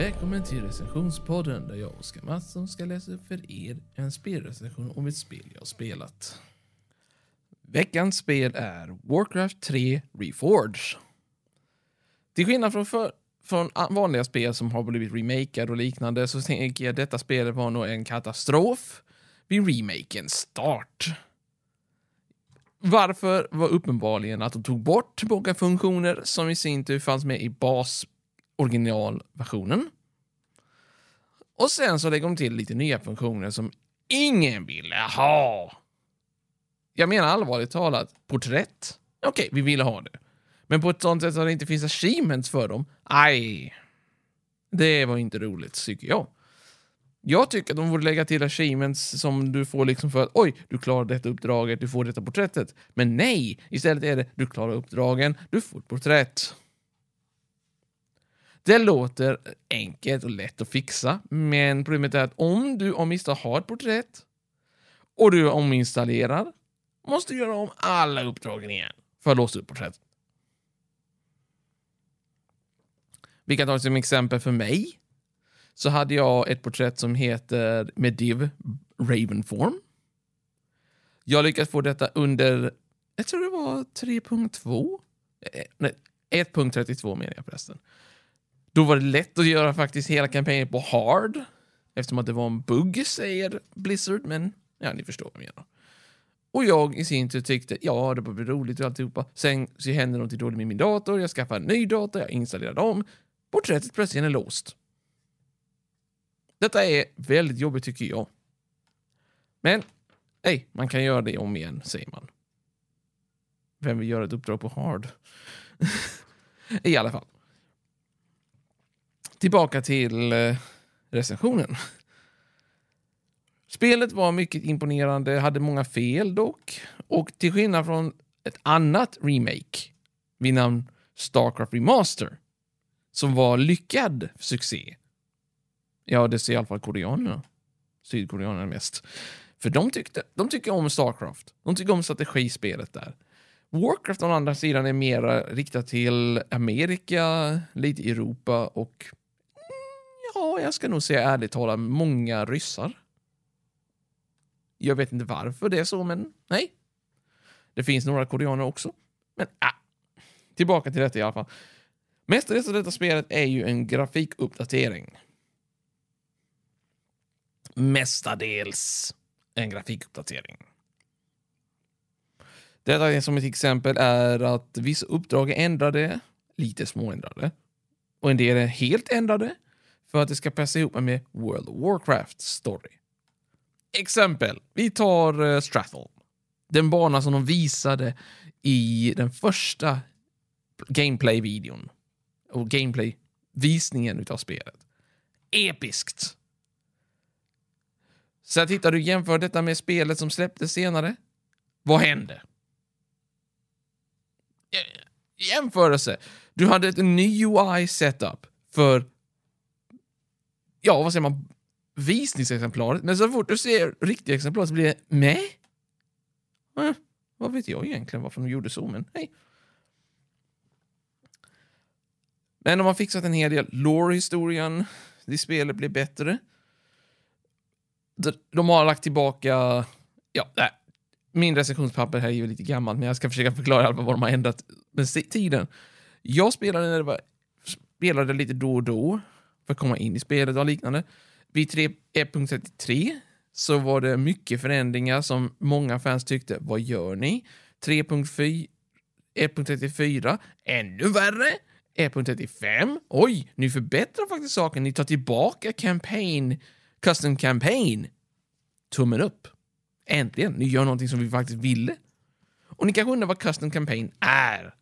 Välkommen till recensionspodden där jag, Oskar Mattsson, ska läsa upp för er en spelrecension om ett spel jag har spelat. Veckans spel är Warcraft 3 Reforged. Till skillnad från, för, från vanliga spel som har blivit remakade och liknande så tänker jag att detta spelet var nog en katastrof vid remakens start. Varför var uppenbarligen att de tog bort många funktioner som i sin tur fanns med i bas originalversionen. Och sen så lägger de till lite nya funktioner som ingen ville ha. Jag menar allvarligt talat, porträtt. Okej, okay, vi ville ha det. Men på ett sånt sätt att det inte finns achievements för dem. Aj. Det var inte roligt, tycker jag. Jag tycker att de borde lägga till achievements som du får liksom för att oj, du klarar detta uppdraget, du får detta porträttet. Men nej, istället är det du klarar uppdragen, du får ett porträtt. Det låter enkelt och lätt att fixa, men problemet är att om du av misstag har ett porträtt och du ominstallerar måste du göra om alla uppdragen igen för att låsa upp porträttet. Vi kan ta som exempel för mig. Så hade jag ett porträtt som heter Mediv Ravenform. Jag lyckades få detta under, jag tror det var 3.2? Eh, nej, 1.32 menar jag förresten. Då var det lätt att göra faktiskt hela kampanjen på hard. Eftersom att det var en bugg, säger Blizzard. Men ja, ni förstår vad jag menar. Och jag i sin tur tyckte, ja, det var roligt och alltihopa. Sen så hände något dåligt med min dator, jag skaffade en ny dator, jag installerade om. Porträttet plötsligt är låst. Detta är väldigt jobbigt tycker jag. Men, hej, man kan göra det om igen, säger man. Vem vill göra ett uppdrag på hard? I alla fall. Tillbaka till eh, recensionen. Spelet var mycket imponerande, hade många fel dock. Och till skillnad från ett annat remake vid namn Starcraft Remaster som var lyckad succé. Ja, det ser i alla fall koreanerna. Sydkoreanerna mest. För de, tyckte, de tycker om Starcraft. De tycker om strategispelet där. Warcraft å andra sidan är mer riktat till Amerika, lite Europa och ja, jag ska nog säga ärligt talat många ryssar. Jag vet inte varför det är så, men nej. Det finns några koreaner också. Men ah. tillbaka till detta i alla fall. Mestadels av detta spelet är ju en grafikuppdatering. Mestadels en grafikuppdatering. Detta är som ett exempel är att vissa uppdrag är ändrade, lite småändrade. Och en del är helt ändrade för att det ska passa ihop med World of Warcraft story. Exempel, vi tar eh, uh, Strathel. Den bana som de visade i den första gameplay-videon och gameplay-visningen utav spelet. Episkt! Så tittar du jämför detta med spelet som släpptes senare. Vad hände? Jämförelse. Du hade ett ny UI-setup för ja, vad säger man, visningsexemplaret. Men så fort du ser riktiga exemplar så blir det med. Eh, vad vet jag egentligen varför de gjorde så, men hej. Men de har fixat en hel del. Lore-historien i spelet blir bättre. De har lagt tillbaka... Ja, nej. Min recensionspapper här är ju lite gammalt, men jag ska försöka förklara vad de har ändrat med tiden. Jag spelade när det var, spelade lite då och då för att komma in i spelet och liknande. Vid 1.33 eh, så var det mycket förändringar som många fans tyckte, vad gör ni? 1.34, eh, ännu värre. Eh, 1.35, oj, ni förbättrar faktiskt saken. Ni tar tillbaka campaign, custom campaign. Tummen upp. Äntligen, ni gör någonting som vi faktiskt ville. Och ni kanske undrar vad custom campaign är?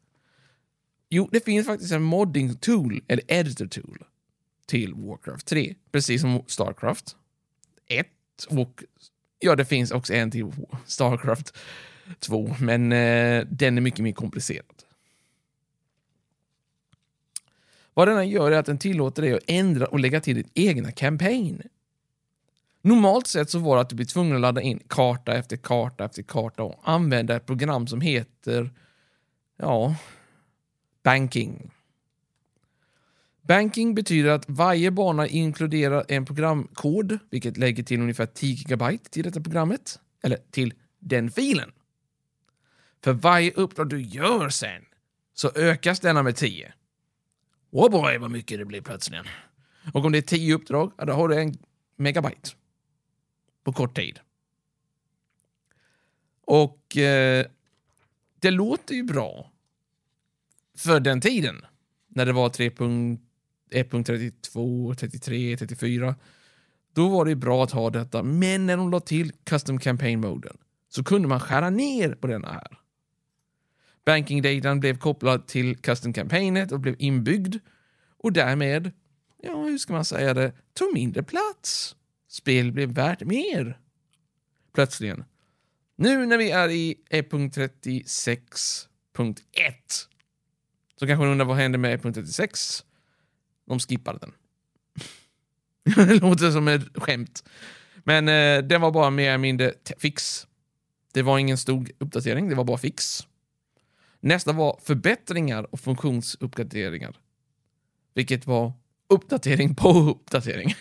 Jo, det finns faktiskt en modding tool, eller editor tool, till Warcraft 3. Precis som Starcraft 1 och ja, det finns också en till Starcraft 2, men eh, den är mycket mer komplicerad. Vad den gör är att den tillåter dig att ändra och lägga till ditt egna campaign. Normalt sett så var det att du blir tvungen att ladda in karta efter karta efter karta och använda ett program som heter, ja, banking. Banking betyder att varje bana inkluderar en programkod, vilket lägger till ungefär 10 GB till detta programmet, eller till den filen. För varje uppdrag du gör sen så ökas denna med 10. Oh boy, vad mycket det blir plötsligen. Och om det är 10 uppdrag, ja, då har du en megabyte på kort tid. Och eh, det låter ju bra för den tiden. När det var 1.32, 33, 34. Då var det bra att ha detta. Men när de la till Custom Campaign-moden så kunde man skära ner på denna här. Banking-datan blev kopplad till Custom Campaignet och blev inbyggd och därmed, ja, hur ska man säga det, tog mindre plats. Spel blev värt mer. Plötsligen. Nu när vi är i 1.36.1 så kanske ni undrar vad hände med 1.36? De skippade den. det låter som ett skämt. Men eh, den var bara mer eller mindre fix. Det var ingen stor uppdatering, det var bara fix. Nästa var förbättringar och funktionsuppgraderingar. Vilket var uppdatering på uppdatering.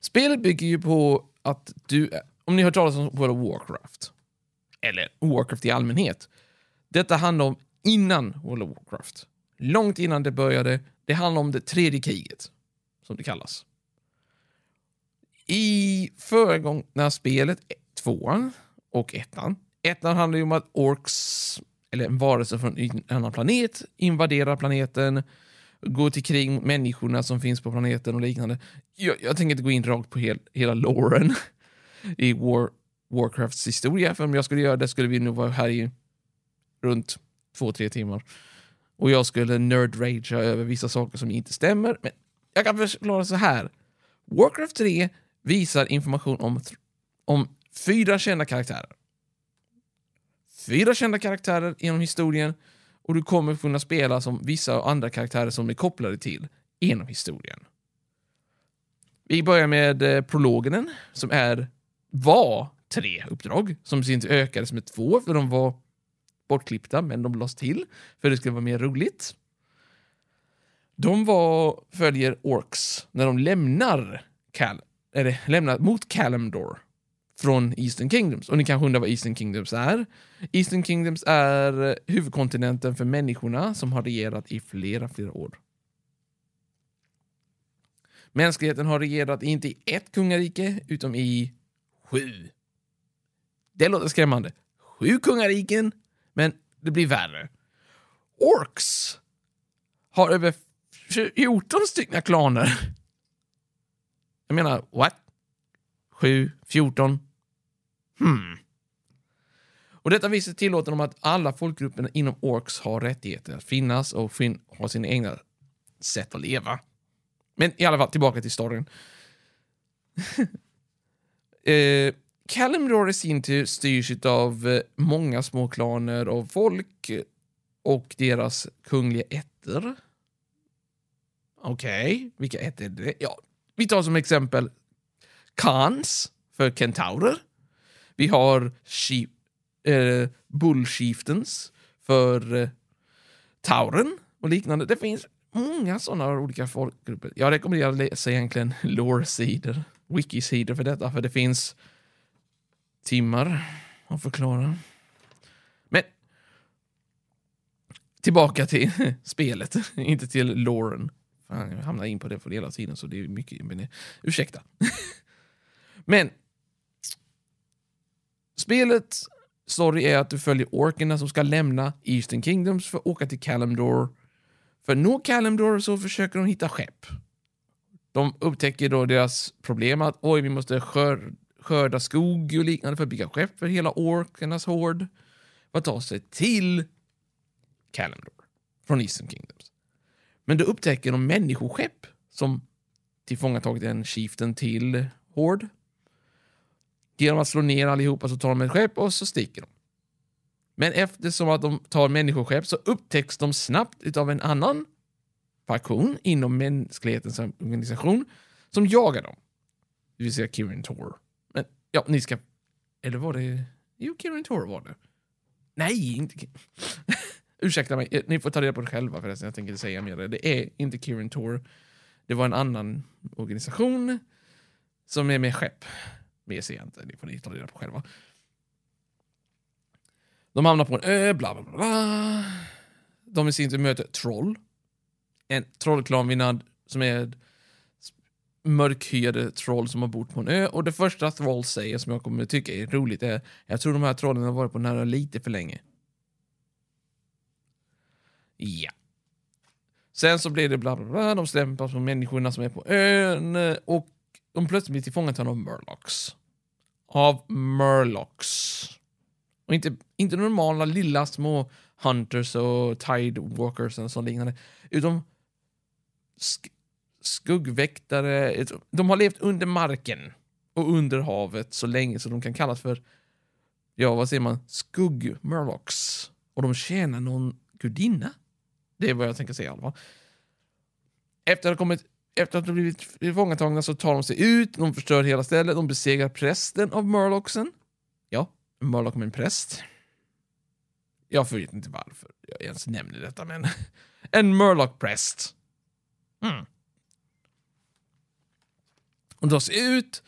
Spelet bygger ju på att du, om ni har hört talas om World of Warcraft, eller Warcraft i allmänhet. Detta handlar om innan World of Warcraft. Långt innan det började. Det handlar om det tredje kriget, som det kallas. I föregångna spelet, tvåan och ettan, ettan handlar ju om att orks, eller en varelse från en annan planet, invaderar planeten, går till krig mot människorna som finns på planeten och liknande. Jag, jag tänker inte gå in rakt på hel, hela loren i War, Warcrafts historia, för om jag skulle göra det skulle vi nog vara här i runt två, tre timmar. Och jag skulle nerd-ragea över vissa saker som inte stämmer. Men jag kan förklara så här. Warcraft 3 visar information om, om fyra kända karaktärer. Fyra kända karaktärer genom historien och du kommer kunna spela som vissa andra karaktärer som är kopplade till genom historien. Vi börjar med eh, prologen som är var tre uppdrag som sin ökades med två för de var bortklippta men de lades till för det skulle vara mer roligt. De var, följer Orks när de lämnar, Cal, eller, lämnar mot Kalimdor från Eastern Kingdoms. Och ni kanske undrar vad Eastern Kingdoms är? Eastern Kingdoms är huvudkontinenten för människorna som har regerat i flera, flera år. Mänskligheten har regerat inte i ett kungarike, utom i sju. Det låter skrämmande. Sju kungariken, men det blir värre. Orks har över 14 stycken klaner. Jag menar, what? 7, 14, Hmm. Och detta viset tillåter dem att alla folkgrupperna inom Orks har rättigheter att finnas och fin ha sina egna sätt att leva. Men i alla fall, tillbaka till storyn. eh, Kalimdor i sin tur styrs av eh, många små klaner av folk och deras kungliga ätter. Okej, okay. vilka ätter är det? Ja, vi tar som exempel Khans för kentaurer. Vi har sheep, eh, för eh, tauren och liknande. Det finns många sådana olika folkgrupper. Jag rekommenderar att läsa egentligen lore-sidor, wiki-sidor för detta, för det finns timmar att förklara. Men tillbaka till spelet, inte till Lauren. Fan, jag hamnar in på det för hela tiden, så det är mycket... Men, eh, ursäkta. men Spelets story är att du följer orkerna som ska lämna Eastern Kingdoms för att åka till Kalimdor. För att nå Kalimdor så försöker de hitta skepp. De upptäcker då deras problem att oj, vi måste skörda skörda skog och liknande för att bygga skepp för hela orkernas hord. För att ta sig till Kalimdor från Eastern Kingdoms. Men då upptäcker de människoskepp som tillfångatagit en chieften till Hord Genom att slå ner allihopa så tar de ett skepp och så sticker de. Men eftersom att de tar människoskepp så upptäcks de snabbt av en annan faktion inom mänsklighetens organisation som jagar dem. Det vill säga Kirin Tor. Ja, ni ska... Eller var det... Jo, Kirin Tor var det. Nej, inte... Ursäkta mig, eh, ni får ta reda på det själva förresten. Jag tänker inte säga mer. Det är inte Kirin Tour. Det var en annan organisation som är med skepp. Mer ser jag inte, det får ni ta reda på själva. De hamnar på en ö, bla bla bla. De i sin tur möter Troll. En trollklanvinnad som är mörkhyade troll som har bott på en ö. Och det första Thrall säger, som jag kommer att tycka är roligt, är jag tror de här trollen har varit på nära lite för länge. Ja. Sen så blir det bla bla bla, de stämplas på människorna som är på ön eh, och de plötsligt blir tillfångatagna av Murlocs. Av Murlocs. Och inte, inte normala lilla små Hunters och Tide Walkers och sånt liknande. Utan skuggväktare. De har levt under marken och under havet så länge så de kan kallas för, ja vad säger man, skuggmurlocs. Och de tjänar någon gudinna. Det är vad jag tänker säga i alla fall. Efter att ha kommit efter att de blivit tillfångatagna så tar de sig ut, de förstör hela stället, de besegrar prästen av Murlocksen. Ja, Murlock med en präst. Jag vet inte varför jag ens nämner detta, men en Murloc-präst. Mm. De dras sig ut,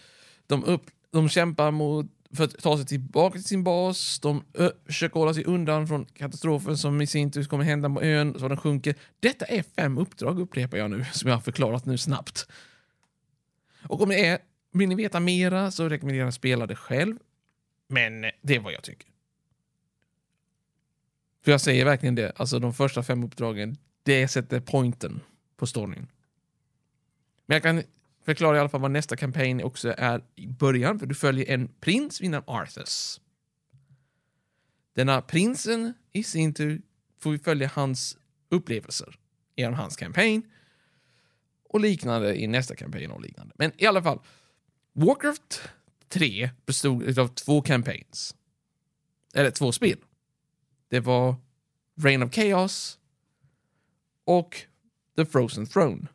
de, upp, de kämpar mot, för att ta sig tillbaka till sin bas, de ö, försöker hålla sig undan från katastrofen som i sin tur kommer hända på ön så den sjunker. Detta är fem uppdrag upprepar jag nu, som jag har förklarat nu snabbt. Och om det är, vill ni veta mera så rekommenderar jag att spela det själv. Men det är vad jag tycker. För jag säger verkligen det, alltså de första fem uppdragen, det sätter pointen på storyn. Men jag kan förklara i alla fall vad nästa kampanj också är i början, för du följer en prins vid namn Arthas. Denna prinsen i sin tur får vi följa hans upplevelser genom hans kampanj och liknande i nästa kampanj och liknande. Men i alla fall, Warcraft 3 bestod av två campaigns. Eller två spel. Det var Reign of Chaos och The Frozen Throne.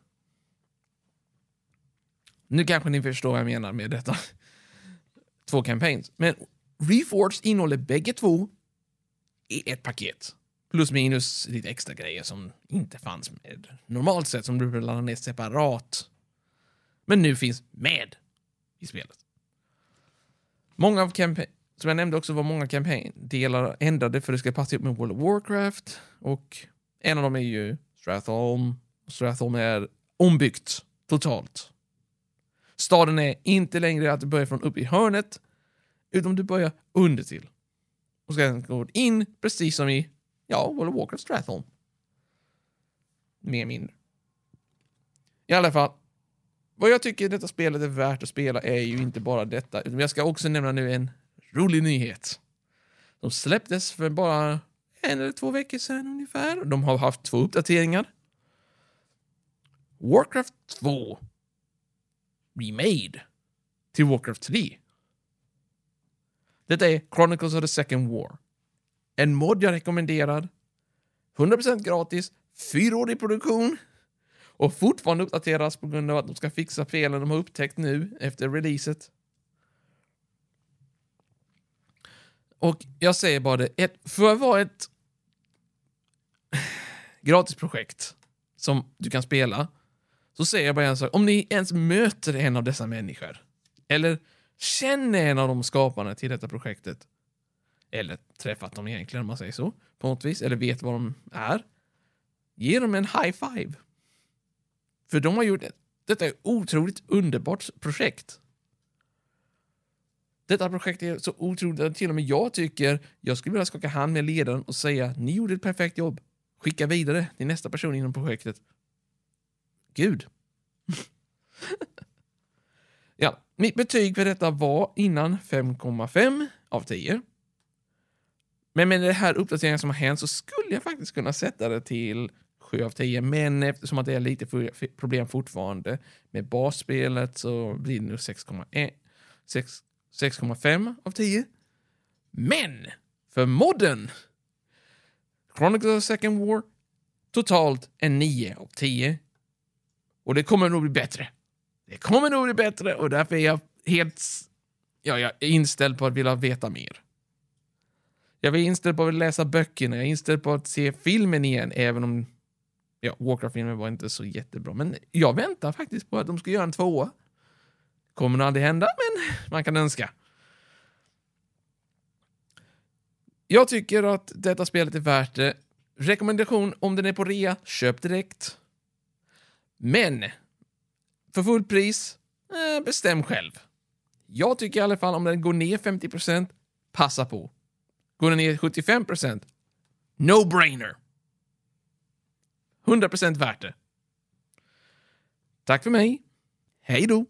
Nu kanske ni förstår vad jag menar med detta. Två campaigns. Men Reforged innehåller bägge två i ett paket. Plus minus lite extra grejer som inte fanns med normalt sett, som du behöver ladda ner separat. Men nu finns med i spelet. Många av campaign som jag nämnde också var många campaign-delar ändrade för att det ska passa ihop med World of Warcraft. Och en av dem är ju Stratholm. Stratholm är ombyggt totalt. Staden är inte längre att du börjar från uppe i hörnet, utan du börjar under till. Och ska gå in precis som i, ja, World of Warcraft Stratholm. Mer eller mindre. I alla fall, vad jag tycker detta spelet är värt att spela är ju inte bara detta, utan jag ska också nämna nu en rolig nyhet. De släpptes för bara en eller två veckor sedan ungefär. De har haft två uppdateringar. Warcraft 2 Remade till Warcraft 3. Detta är Chronicles of the Second War. En mod jag rekommenderar. 100% gratis, fyraårig produktion och fortfarande uppdateras på grund av att de ska fixa felen de har upptäckt nu efter releaset. Och jag säger bara det, ett, för att vara ett gratisprojekt som du kan spela så säger jag bara en sak. Om ni ens möter en av dessa människor eller känner en av de skaparna till detta projektet eller träffat dem egentligen om man säger så på något vis eller vet vad de är. Ge dem en high five. För de har gjort ett, Detta är ett otroligt underbart projekt. Detta projekt är så otroligt att till och med jag tycker jag skulle vilja skaka hand med ledaren och säga ni gjorde ett perfekt jobb. Skicka vidare till nästa person inom projektet. Gud. ja, mitt betyg för detta var innan 5,5 av 10. Men med den här uppdateringen som har hänt så skulle jag faktiskt kunna sätta det till 7 av 10. Men eftersom att det är lite problem fortfarande med basspelet så blir det nu 6,5 av 10. Men för modden Chronicles of Second War totalt en 9 av 10. Och det kommer nog bli bättre. Det kommer nog bli bättre och därför är jag helt ja, jag är inställd på att vilja veta mer. Jag är inställd på att läsa böckerna, jag är inställd på att se filmen igen, även om ja, Warcraft-filmen var inte så jättebra. Men jag väntar faktiskt på att de ska göra en tvåa. Kommer nog aldrig hända, men man kan önska. Jag tycker att detta spelet är värt det. Rekommendation om den är på rea, köp direkt. Men för fullt pris, eh, bestäm själv. Jag tycker i alla fall om den går ner 50% passa på. Går den ner 75% no-brainer. 100 värt det. Tack för mig. Hej då!